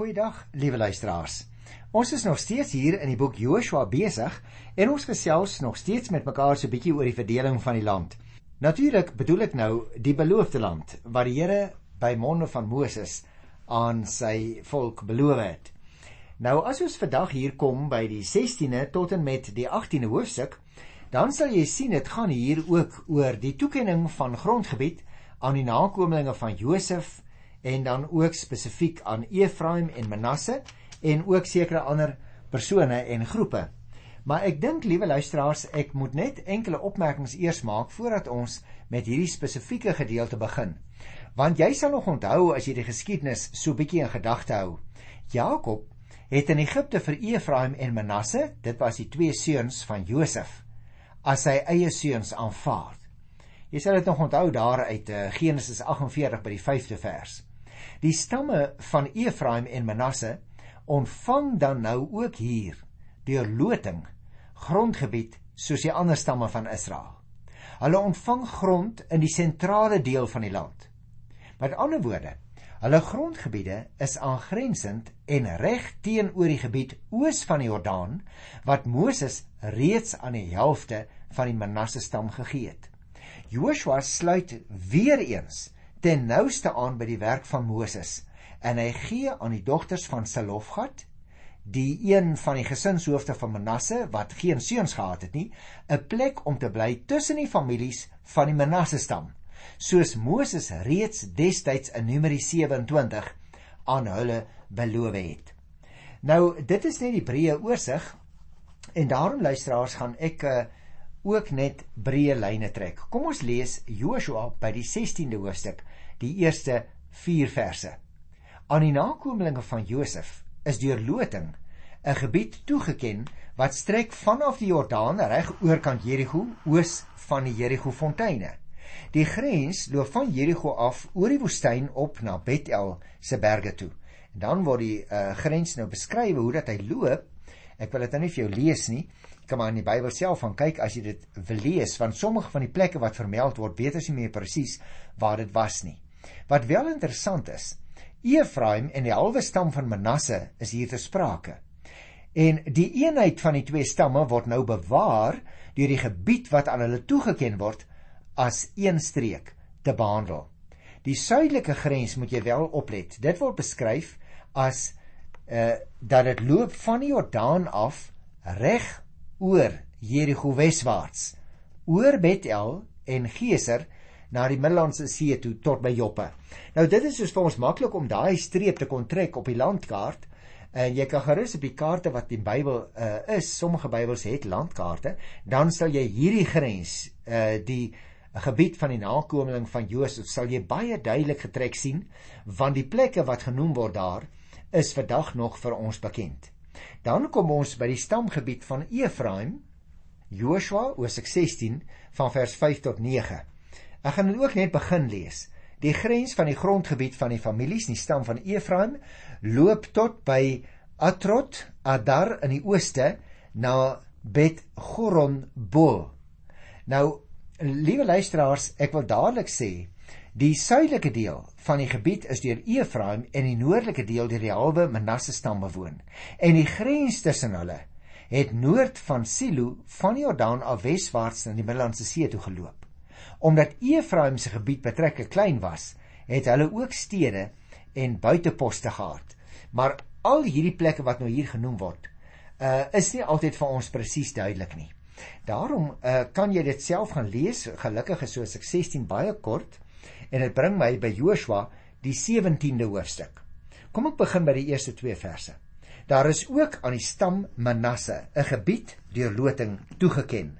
Goeiedag, liewe luisteraars. Ons is nog steeds hier in die boek Joshua besig en ons gesels nog steeds met mekaar so 'n bietjie oor die verdeling van die land. Natuurlik bedoel ek nou die beloofde land wat die Here by monde van Moses aan sy volk beloof het. Nou as ons vandag hier kom by die 16de tot en met die 18de hoofstuk, dan sal jy sien dit gaan hier ook oor die toekenning van grondgebied aan die nakommelinge van Josef en dan ook spesifiek aan Efraim en Manasse en ook sekere ander persone en groepe. Maar ek dink liewe luisteraars, ek moet net enkele opmerkings eers maak voordat ons met hierdie spesifieke gedeelte begin. Want jy sal nog onthou as jy die geskiedenis so bietjie in gedagte hou. Jakob het in Egipte vir Efraim en Manasse, dit was die twee seuns van Josef, as sy eie seuns aanvaar. Jy sal dit nog onthou daar uit uh, Genesis 48 by die 5de vers. Die stamme van Efraim en Manasse ontvang dan nou ook hier deur loting grondgebied soos die ander stamme van Israel. Hulle ontvang grond in die sentrale deel van die land. Met ander woorde, hulle grondgebiede is aangrensend en reg teenoor die gebied oos van die Jordaan wat Moses reeds aan die helfte van die Manasse stam gegee het. Joshua sluit weer eens ten nouste aan by die werk van Moses en hy gee aan die dogters van Selofgat die een van die gesinshoofde van Manasse wat geen seuns gehad het nie 'n plek om te bly tussen die families van die Manasse stam soos Moses reeds destyds in Numeri 27 aan hulle beloof het. Nou dit is net die breë oorsig en daarom luisteraars gaan ek uh, ook net breë lyne trek. Kom ons lees Joshua by die 16de hoofstuk die eerste 4 verse. Aan die nakommelinge van Josef is deur loting 'n gebied toegeken wat strek vanaf die Jordaan reg oorkant Jerigo oos van die Jerigo fonteine. Die grens loop van Jerigo af oor die woestyn op na Betel se berge toe. En dan word die uh, grens nou beskryf hoe dat hy loop. Ek wil dit nou nie vir jou lees nie. Jy kan maar in die Bybel self gaan kyk as jy dit wil lees want sommige van die plekke wat vermeld word, weet ons nie meer presies waar dit was nie. Wat wel interessant is, Efraim en die halwe stam van Manasse is hier te sprake. En die eenheid van die twee stamme word nou bewaar deur die gebied wat aan hulle toegeken word as een streek te behandel. Die suidelike grens moet jy wel oplet. Dit word beskryf as uh dat dit loop van die Jordaan af reg oor Jerigo weswaarts oor Betel en Geser na die Middellandse See toe tot by Joppe. Nou dit is soos vir ons maklik om daai streep te kon trek op die landkaart. En jy kan gerus op die kaarte wat die Bybel uh, is, sommige Bybels het landkaarte, dan sal jy hierdie grens, uh, die gebied van die nakomeling van Josef, sal jy baie duidelik getrek sien, want die plekke wat genoem word daar is vandag nog vir ons bekend. Dan kom ons by die stamgebied van Efraim, Joshua, Hoofstuk 16 van vers 5 tot 9. Ek gaan ook net begin lees. Die grens van die grondgebied van die families die stam van Efraim loop tot by Atrot Adar in die ooste na Bet Goron Bo. Nou, liewe luisteraars, ek wil dadelik sê, die suidelike deel van die gebied is deur Efraim en die noordelike deel deur die halwe Manasse stam bewoon. En die grens tussen hulle het noord van Silo van Jordaan af weswaarts na die Middellandse See toe geloop. Omdat Efraim se gebied betreklik klein was, het hulle ook stede en buiteposte gehad. Maar al hierdie plekke wat nou hier genoem word, uh is nie altyd vir ons presies duidelik nie. Daarom uh kan jy dit self gaan lees. Gelukkig is so 16 baie kort en dit bring my by Joshua die 17de hoofstuk. Kom ek begin by die eerste 2 verse. Daar is ook aan die stam Manasse 'n gebied deur loting toegeken.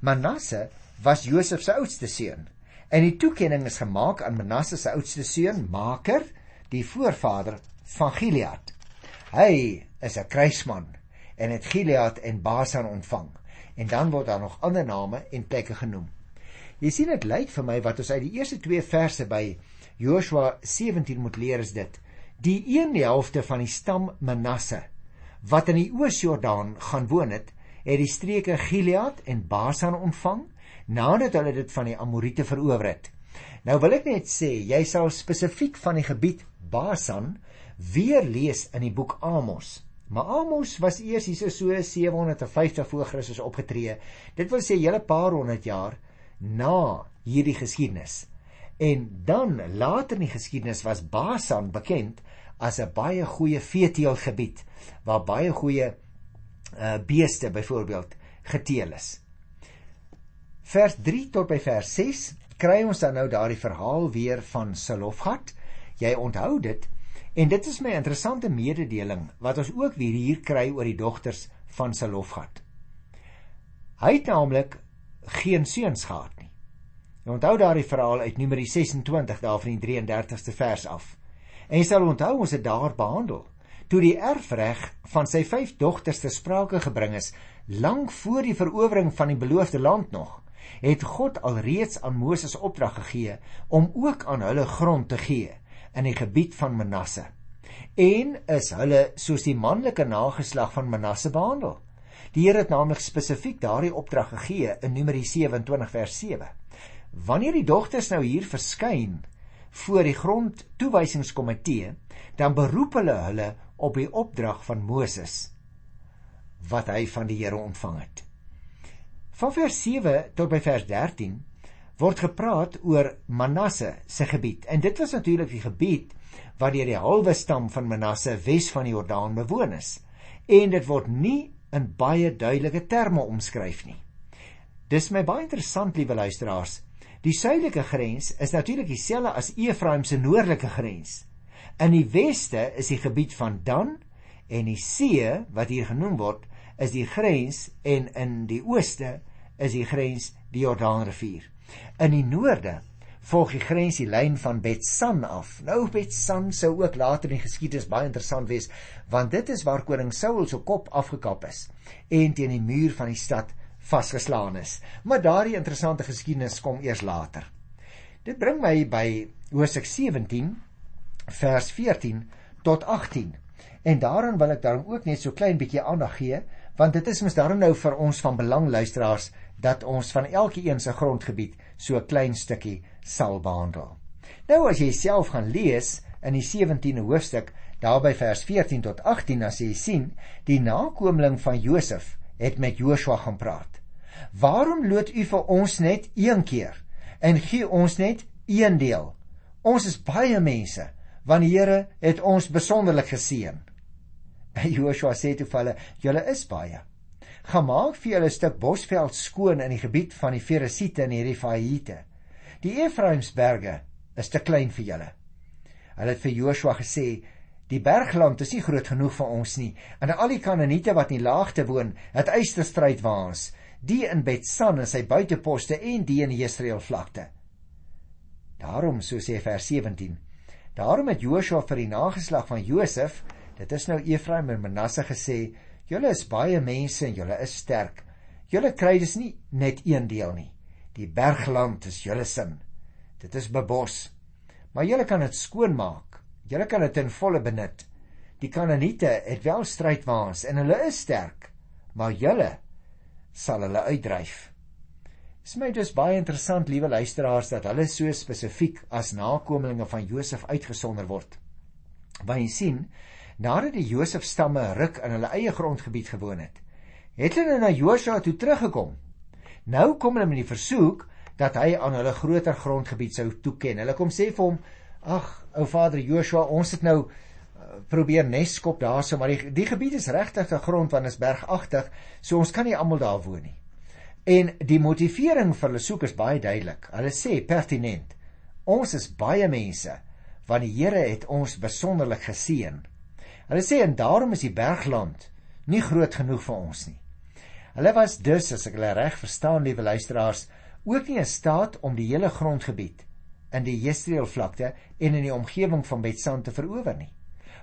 Manasse was Josef se oudste seun. En die toekenning is gemaak aan Manasse se oudste seun, Maker, die voorvader van Gilead. Hy is 'n kruisman en het Gilead en Basan ontvang. En dan word daar nog ander name en plekke genoem. Jy sien dit lyk vir my wat ons uit die eerste 2 verse by Joshua 17 moet leer is dit: die een helfte van die stam Manasse wat in die Oos-Jordaan gaan woon het, het die streke Gilead en Basan ontvang nadat hulle dit van die Amorite verower het. Nou wil ek net sê, jy sal spesifiek van die gebied Basan weer lees in die boek Amos. Maar Amos was eers hier so 750 voor Christus opgetree. Dit wil sê hele paar honderd jaar na hierdie geskiedenis. En dan later in die geskiedenis was Basan bekend as 'n baie goeie veeteelgebied waar baie goeie uh beeste byvoorbeeld geteel is. Vers 3 tot by vers 6 kry ons dan nou daardie verhaal weer van Selofgat. Jy onthou dit en dit is my interessante mededeling wat ons ook weer hier kry oor die dogters van Selofgat. Hy het naamlik geen seuns gehad nie. Jy onthou daardie verhaal uit Numeri 26 daar van die 33ste vers af. En jy sal onthou ons het daar behandel toe die erfreg van sy vyf dogters te sprake gebring is lank voor die verowering van die beloofde land nog het God alreeds aan Moses opdrag gegee om ook aan hulle grond te gee in die gebied van Manasse. En is hulle soos die manlike nageslag van Manasse behandel. Die Here het naamlik spesifiek daardie opdrag gegee in Numeri 27 vers 7. Wanneer die dogters nou hier verskyn voor die grondtoewysingskomitee, dan beroep hulle hulle op die opdrag van Moses wat hy van die Here ontvang het. Van vers 7 tot by vers 13 word gepraat oor Manasse se gebied. En dit was natuurlik die gebied waar deur die halwe stam van Manasse wes van die Jordaan bewoon is. En dit word nie in baie duidelike terme omskryf nie. Dis my baie interessant, liewe luisteraars. Die suidelike grens is natuurlik dieselfde as Efraim se noordelike grens. In die weste is die gebied van Dan en die see wat hier genoem word is die grens en in die ooste is die grens die Jordaanrivier. In die noorde volg die grens die lyn van Betsan af. Nou Betsan sou ook later in die geskiedenis baie interessant wees want dit is waar koning Saul se kop afgekap is en teen die muur van die stad vasgeslaan is. Maar daardie interessante geskiedenis kom eers later. Dit bring my by Hosea 17 vers 14 tot 18. En daarin wil ek daarom ook net so klein bietjie aandag gee want dit is mos daarom nou vir ons van belang luisteraars dat ons van elke een se grondgebied so 'n klein stukkie sal behandel. Nou as jy self gaan lees in die 17de hoofstuk daarby vers 14 tot 18 as jy sien die nakomeling van Josef het met Joshua gaan praat. Waarom loot u vir ons net een keer en gee ons net een deel? Ons is baie mense want die Here het ons besonderlik geseën. En Joshua sê toe vir hulle: "Julle is baie. Gemaak vir julle 'n stuk bosveld skoon in die gebied van die Feresiete en die Refaite. Die Efraimsberge is te klein vir julle." Hulle het vir Joshua gesê: "Die bergland is nie groot genoeg vir ons nie, en al die Kanaaniete wat in die laagte woon, het eysterstryd waans, die in Betsan en sy buiteposte en die in die Israel vlakte." Daarom, so sê vers 17, daarom het Joshua vir die nageslag van Josef Dit is nou Efraim en Manasse gesê, julle is baie mense en julle is sterk. Julle kry dus nie net een deel nie. Die bergland is julle sin. Dit is bebos. Maar julle kan dit skoonmaak. Julle kan dit in volle benut. Die Kanaaniete het wel strydwaans en hulle is sterk, maar julle sal hulle uitdryf. Dit is my dus baie interessant, liewe luisteraars, dat hulle so spesifiek as nakommelinge van Josef uitgesonder word. Want jy sien, nadat die Josef stamme ruk in hulle eie grondgebied gewoon het, het hulle na Josua toe teruggekom. Nou kom hulle met die versoek dat hy aan hulle groter grondgebied sou toeken. Hulle kom sê vir hom: "Ag, ou vader Joshua, ons het nou uh, probeer neskop daarso, maar die die gebied is regtig 'n grond wat is bergagtig, so ons kan nie almal daar woon nie." En die motivering vir hulle soek is baie duidelik. Hulle sê pertinent: "Ons is baie mense, want die Here het ons besonderlik geseën." Hulle sê en daarom is die bergland nie groot genoeg vir ons nie. Hulle was dus as ek hulle reg verstaan, liewe luisteraars, ook nie in staat om die hele grondgebied in die Jesreel vlakte en in die omgewing van Betsan te verower nie.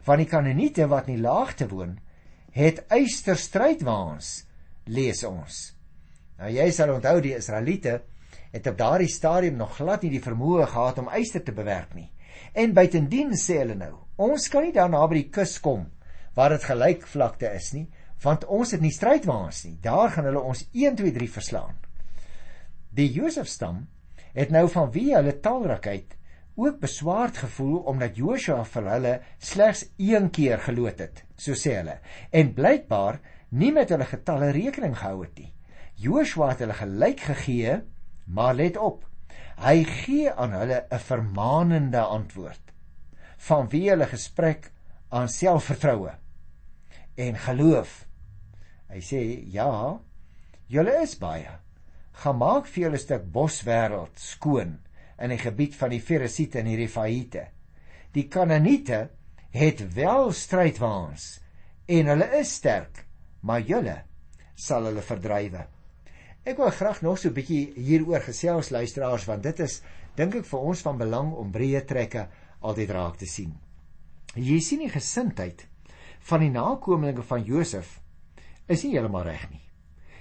Want die Kanaaniete wat in die laagte woon, het eyster strydwaans, lees ons. Nou jy sal onthou die Israeliete het op daardie stadium nog glad nie die vermoë gehad om eyster te bewerk nie. En buitendien sê hulle nou, ons kan nie daar naby die kus kom waar dit gelyk vlakte is nie, want ons het nie strydwaans nie. Daar gaan hulle ons 1 2 3 verslaan. Die Josef stam het nou van wie hulle talrikheid ook beswaard gevoel omdat Joshua vir hulle slegs een keer geloot het, so sê hulle, en blykbaar nie met hulle getalle rekening gehou het nie. Joshua het hulle gelyk gegee, maar let op. Hy gee aan hulle 'n vermaanende antwoord van wie hulle gesprek aan selfvertroue en geloof. Hy sê: "Ja, julle is baie. Gaan maak vir julle 'n stuk boswêreld skoon." in die gebied van die Feresiete en die Refaite. Die Kanaaniete het wel strydwaans en hulle is sterk, maar julle sal hulle verdrywe. Ek wil graag nog so 'n bietjie hieroor gesels luisteraars want dit is dink ek vir ons van belang om breë trekke altyd raak te sien. Jy sien die gesindheid van die nakommelinge van Josef is nie heeltemal reg nie.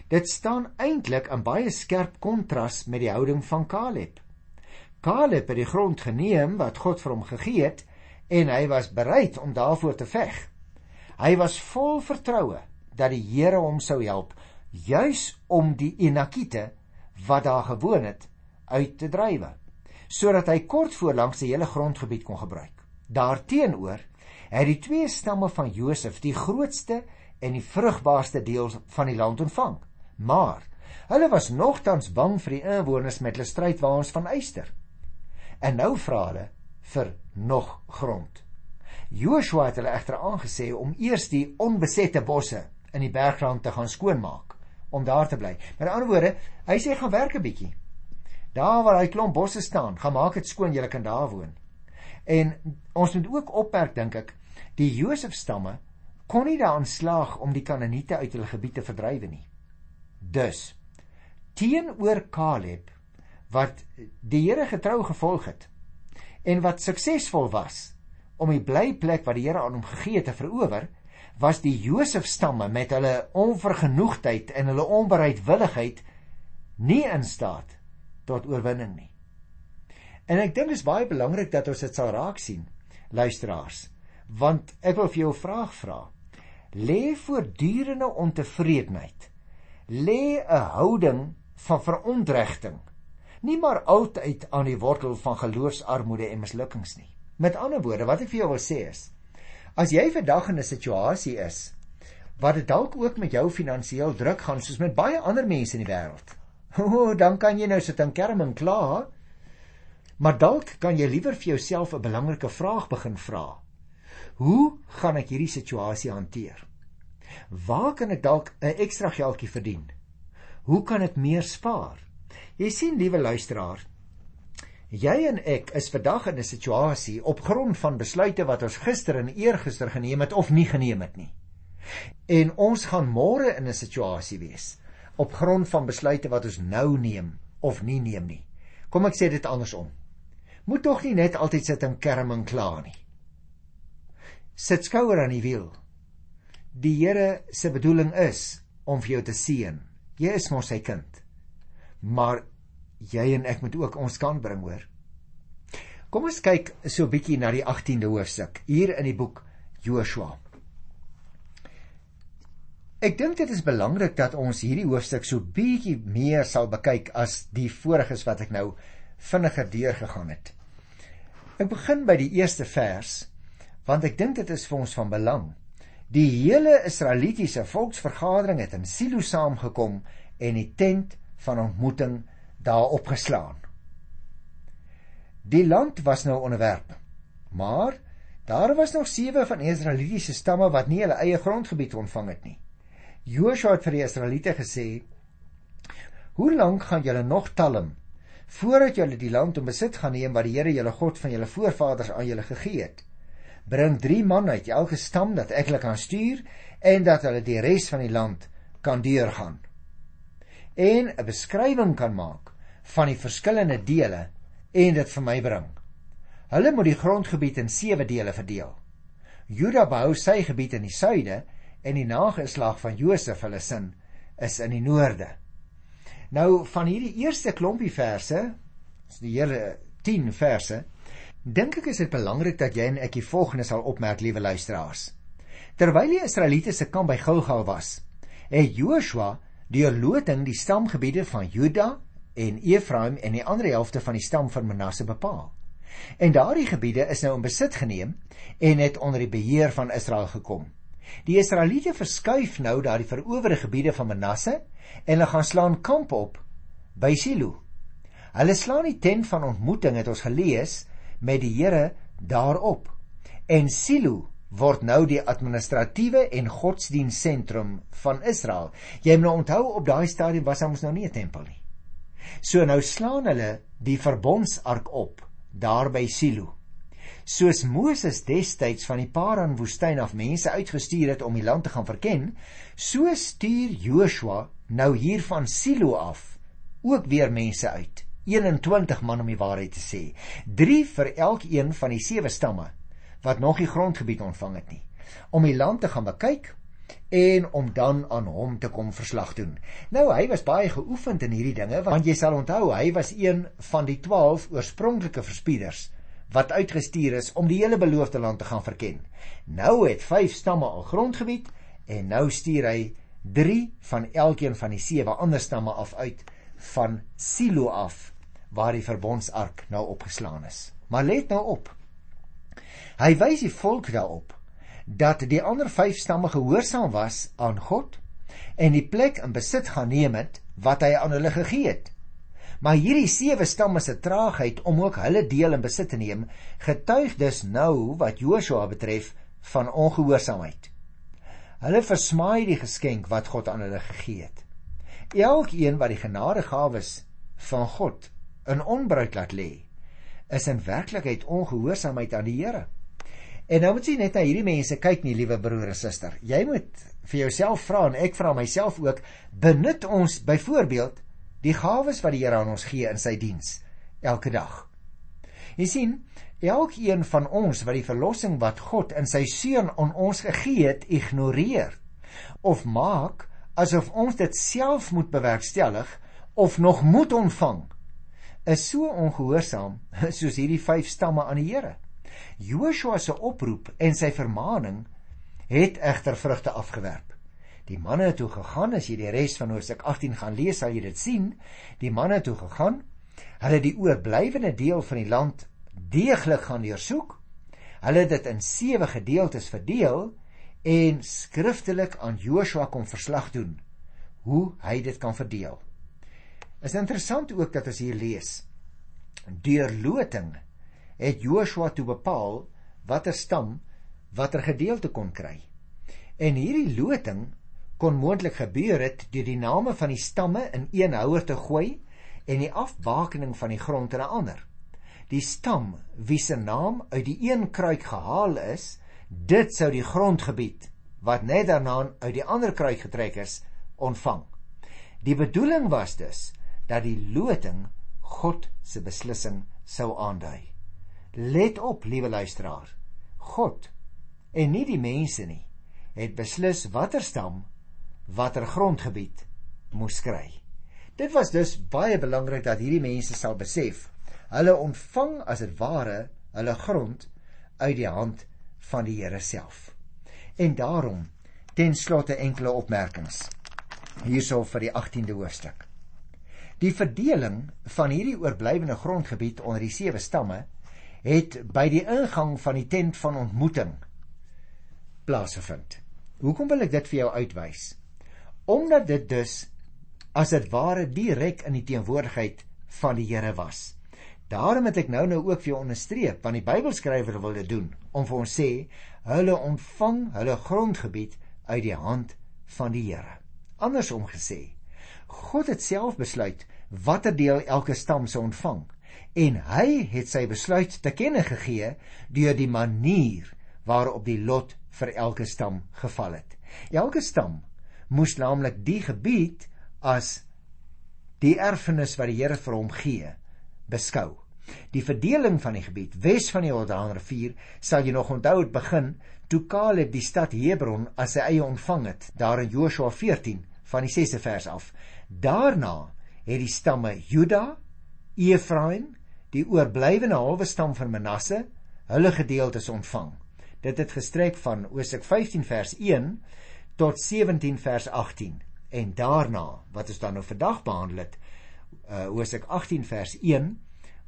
Dit staan eintlik in baie skerp kontras met die houding van Caleb. Caleb het die grond geneem wat God vir hom gegee het en hy was bereid om daarvoor te veg. Hy was vol vertroue dat die Here hom sou help juis om die Enakite wat daar gewoon het uit te drywe sodat hy kort voorlangs die hele grondgebied kon gebruik. Daarteenoor het die twee stamme van Josef die grootste en die vrugbaarste deel van die land ontvang. Maar hulle was nogtans bang vir die inwoners met hulle strydwaans van yster. En nou vra hulle vir nog grond. Joshua het hulle egter aangesê om eers die onbesette bosse in die bergrand te gaan skoonmaak om daar te bly. Met ander woorde, hy sê gaan werk 'n bietjie. Daar waar hy klomp bosse staan, gaan maak dit skoon, julle kan daar woon. En ons moet ook opmerk dink ek, die Josef stamme kon nie daaraan slaag om die Kanaaniete uit hulle gebied te verdrywe nie. Dus teenoor Caleb wat die Here getrou gevolg het en wat suksesvol was om die blyplek wat die Here aan hom gegee het te verower, was die Josef stamme met hulle onvergenoegdheid en hulle onbereidwilligheid nie in staat tot oorwinning nie. En ek dink dit is baie belangrik dat ons dit sal raak sien, luisteraars, want ek wil vir jou 'n vraag vra. Lê voortdurende ontevredenheid, lê 'n houding van verontregting nie maar altyd aan die wortel van geloofsarmoede en mislukkings nie. Met ander woorde, wat ek vir jou wil sê is, as jy vandag in 'n situasie is wat dit dalk ook met jou finansiëel druk gaan soos met baie ander mense in die wêreld. O, oh, dan kan jy nou sit en kerm en kla. Maar dalk kan jy liewer vir jouself 'n belangrike vraag begin vra. Hoe gaan ek hierdie situasie hanteer? Waar kan ek dalk 'n ekstra geldjie verdien? Hoe kan ek meer spaar? Jy sien, liewe luisteraar, jy en ek is vandag in 'n situasie op grond van besluite wat ons gister en eergister geneem het of nie geneem het nie. En ons gaan môre in 'n situasie wees op grond van besluite wat ons nou neem of nie neem nie. Kom ek sê dit andersom. Moet tog nie net altyd sit en kerm en kla nie. Sit skouer aan die wiel. Die Here se bedoeling is om vir jou te seën. Jy is mos sy kind maar jy en ek moet ook ons kant bring hoor. Kom ons kyk so 'n bietjie na die 18de hoofstuk hier in die boek Joshua. Ek dink dit is belangrik dat ons hierdie hoofstuk so bietjie meer sal bekyk as die voriges wat ek nou vinniger deurgegaan het. Ek begin by die eerste vers want ek dink dit is vir ons van belang. Die hele Israelitiese volksvergadering het in Silo saamgekom en die tent van ontmoeting daar opgeslaan. Die land was nou onderwerp. Maar daar was nog sewe van Israelitiese stamme wat nie hulle eie grondgebied ontvang het nie. Joshua het vir die Israeliete gesê: "Hoe lank gaan julle nog talm voordat julle die land in besit gaan neem wat die Here julle God van julle voorvaders aan julle gegee het? Bring 3 man uit elke stam dat ek hulle kan stuur en dat hulle die res van die land kan deurgaan." En 'n beskrywing kan maak van die verskillende dele en dit vir my bring. Hulle moet die grondgebied in 7 dele verdeel. Juda behou sy gebied in die suide en die nageslag van Josef hulle sin is in die noorde. Nou van hierdie eerste klompie verse, die hele 10 verse, dink ek is dit belangrik dat jy en ek die volgende sal opmerk, liewe luisteraars. Terwyl die Israeliete se kamp by Gilgal was, het Joshua deur loting die stamgebiede van Juda en Efraim en die ander helfte van die stam van Manasse bepaal. En daardie gebiede is nou in besit geneem en het onder die beheer van Israel gekom. Die Israeliete verskuif nou daardie verowerde gebiede van Manasse en hulle gaan slaan kamp op by Silo. Hulle slaan die tent van ontmoeting het ons gelees met die Here daarop. En Silo word nou die administratiewe en godsdienstsentrum van Israel. Jy moet nou onthou op daai stadium was ons nou nie 'n tempel nie. So nou slaan hulle die verbondsark op daar by Silo. Soos Moses destyds van die Paran woestyn af mense uitgestuur het om die land te gaan verken, so stuur Joshua nou hier van Silo af ook weer mense uit. 21 man om die waarheid te sê. 3 vir elkeen van die sewe stamme wat nog die grondgebied ontvang het nie om die land te gaan bekyk en om dan aan hom te kom verslag doen. Nou hy was baie geoefend in hierdie dinge want jy sal onthou hy was een van die 12 oorspronklike verspieders wat uitgestuur is om die hele beloofde land te gaan verken. Nou het 5 stamme al grondgebied en nou stuur hy 3 van elkeen van die sewe ander stamme af uit van Silo af waar die verbondsark nou opgeslaan is. Maar let nou op. Hy wys die volk daarop dat die ander 5 stamme gehoorsaam was aan God en die plek in besit gaan neem het wat hy aan hulle gegee het. Maar hierdie sewe stamme se traagheid om ook hulle deel in besit te neem, getuig dus nou wat Joshua betref van ongehoorsaamheid. Hulle versmaai die geskenk wat God aan hulle gegee het. Elkeen wat die genadegawes van God in onbruik laat lê, is in werklikheid ongehoorsaamheid aan die Here. En nou moet jy net na hierdie mense kyk nie, liewe broer en suster. Jy moet vir jouself vra en ek vra myself ook, benut ons byvoorbeeld die gawes wat die Here aan ons gee in sy diens elke dag. Jy sien, elkeen van ons wat die verlossing wat God in sy seun aan ons gegee het, ignoreer of maak asof ons dit self moet bewerkstellig of nog moet ontvang, is so ongehoorsaam soos hierdie vyf stamme aan die Here. Joshua se oproep en sy vermaaning het egter vrugte afgewerp. Die manne het toe gegaan, as jy die res van Hoofstuk 18 gaan lees, sal jy dit sien. Die manne het toe gegaan. Hulle het die oorblywende deel van die land deeglik gaan deursoek. Hulle het dit in sewe gedeeltes verdeel en skriftelik aan Joshua kom verslag doen hoe hy dit kan verdeel. Is interessant ook dat as hier lees deur loting het Joshua toe bepaal watter stam watter gedeelte kon kry. En hierdie loting kon moontlik gebeur het deur die name van die stamme in een houer te gooi en die afbakening van die grond in 'n ander. Die stam wie se naam uit die een kruik gehaal is, dit sou die grondgebied wat net daarna uit die ander kruik getrek is, ontvang. Die bedoeling was dus dat die loting God se beslissing sou aandui. Let op, liewe luisteraar. God en nie die mense nie het beslis watter stam watter grondgebied moes kry. Dit was dus baie belangrik dat hierdie mense sal besef hulle ontvang as dit ware hulle grond uit die hand van die Here self. En daarom ten slotte enkele opmerkings hierso vir die 18de hoofstuk. Die verdeling van hierdie oorblywende grondgebied onder die sewe stamme het by die ingang van die tent van ontmoeting plaasgevind. Hoekom wil ek dit vir jou uitwys? Omdat dit dus as dit ware direk in die teenwoordigheid van die Here was. Daarom het ek nou nou ook vir jou onderstreep want die Bybelskrywer wil dit doen om vir ons sê hulle ontvang hulle grondgebied uit die hand van die Here. Andersom gesê, God het self besluit watter deel elke stam sou ontvang en hy het sy besluit te kenne gegee deur die manier waarop die lot vir elke stam geval het. Elke stam moes naamlik die gebied as die erfenis wat die Here vir hom gee beskou. Die verdeling van die gebied wes van die Jordaanrivier sal jy nog onthou het begin toe Caleb die stad Hebron as sy eie ontvang het daar in Joshua 14 van die 6de vers af. Daarna het die stamme Juda, Efraim, die oorblywende halwe stam van Manasse, hulle gedeeltes ontvang. Dit het gestrek van Osek 15 vers 1 tot 17 vers 18 en daarna wat ons dan nou vandag behandel het, uh, Osek 18 vers 1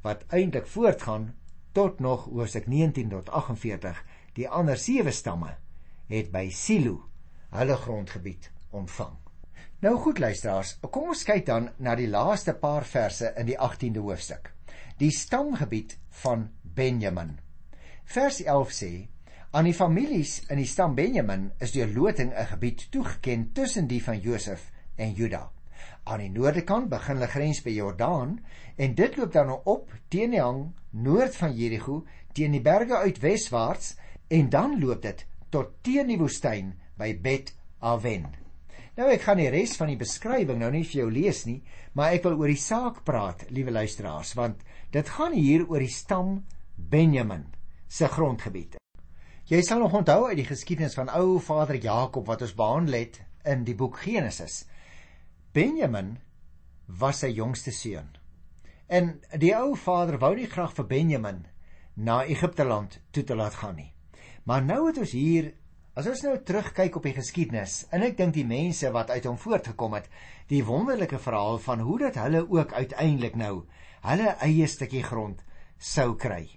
wat eintlik voortgaan tot nog hoofstuk 19 tot 48 die ander sewe stamme het by Silo hulle grondgebied ontvang. Nou goed luisteraars, kom ons kyk dan na die laaste paar verse in die 18de hoofstuk. Die stamgebied van Benjamin. Vers 11 sê: Aan die families in die stam Benjamin is deur loting 'n gebied toegeken tussen die van Josef en Juda. Aan die noorde kant begin hulle grens by Jordaan en dit loop dan op teen die hang noord van Jerigo teen die berge uit weswaarts en dan loop dit tot teen die woestyn by Bet Aven. Nou ek gaan die res van die beskrywing nou nie vir jou lees nie, maar ek wil oor die saak praat, liewe luisteraars, want dit gaan hier oor die stam Benjamin se grondgebied. Jy sal nog onthou uit die geskiedenis van ou vader Jakob wat ons behandel het in die boek Genesis. Benjamin was sy jongste seun. En die ou vader wou nie graag vir Benjamin na Egipte land toe te laat gaan nie. Maar nou het ons hier As ons nou terugkyk op die geskiedenis en ek dink die mense wat uit hom voortgekom het, die wonderlike verhaal van hoe dit hulle ook uiteindelik nou hulle eie stukkie grond sou kry.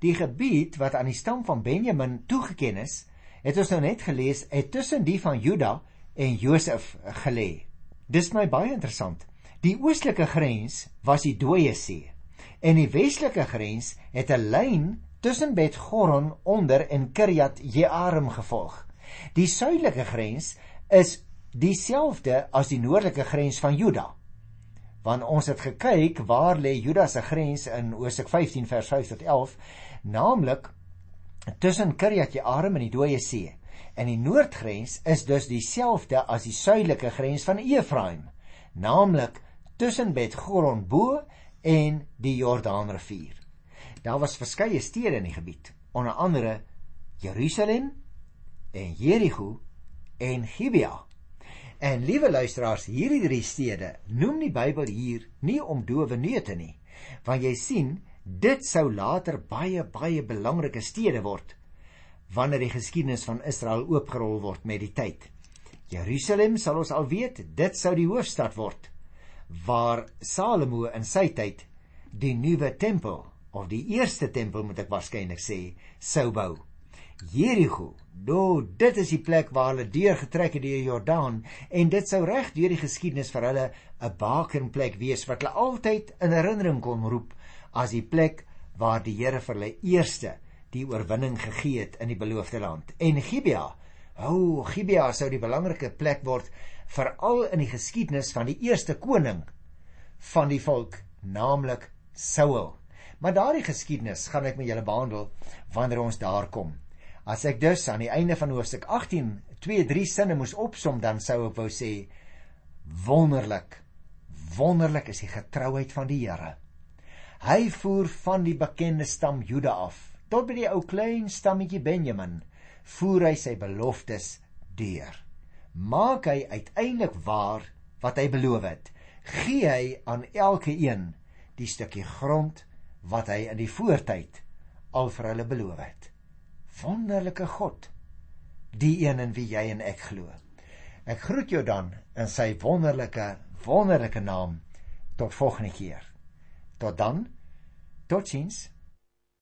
Die gebied wat aan die stam van Benjamin toegeken is, het ons nou net gelees, het tussen die van Juda en Josef gelê. Dis my baie interessant. Die oostelike grens was die Dooie See en die westelike grens het 'n lyn tussen Bet Goron onder en Kirjat Jearim gevolg. Die suidelike grens is dieselfde as die noordelike grens van Juda. Want ons het gekyk waar lê Juda se grens in Hosea 15 vers 5 tot 11, naamlik tussen Kirjat Jearim en die Dooie See. En die noordgrens is dus dieselfde as die suidelike grens van Efraim, naamlik tussen Bet Goron bo en die Jordaanrivier. Daar was verskeie stede in die gebied, onder andere Jerusalem en Jerigo en Gibea. En liewe luisteraars, hierdie drie stede noem die Bybel hier nie om dowe neute nie, want jy sien, dit sou later baie baie belangrike stede word wanneer die geskiedenis van Israel oopgerol word met die tyd. Jerusalem sal ons al weet, dit sou die hoofstad word waar Salomo in sy tyd die nuwe tempel of die eerste tempel moet ek waarskynlik sê, sou bou. Jerigo, do, dit is die plek waar hulle deurgetrek het deur Jordaan en dit sou reg deur die geskiedenis vir hulle 'n bakenplek wees wat hulle altyd in herinnering kon roep as die plek waar die Here vir hulle eerste die oorwinning gegee het in die beloofde land. En Gibea, o, oh, Gibea sou die belangrike plek word veral in die geskiedenis van die eerste koning van die volk, naamlik Saul. Maar daardie geskiedenis gaan ek met julle behandel wanneer ons daar kom. As ek dus aan die einde van hoofstuk 18 2 3 sinne moes opsom dan sou ek wou sê wonderlik. Wonderlik is die getrouheid van die Here. Hy voer van die bekende stam Juda af tot by die ou klein stammetjie Benjamin voer hy sy beloftes deur. Maak hy uiteindelik waar wat hy beloof het. Gee hy aan elke een die stukkie grond wat hy in die voortyd al vir hulle beloof het. Wonderlike God, die een in wie jy en ek glo. Ek groet jou dan in sy wonderlike, wonderlike naam tot volgende keer. Tot dan. Totsiens.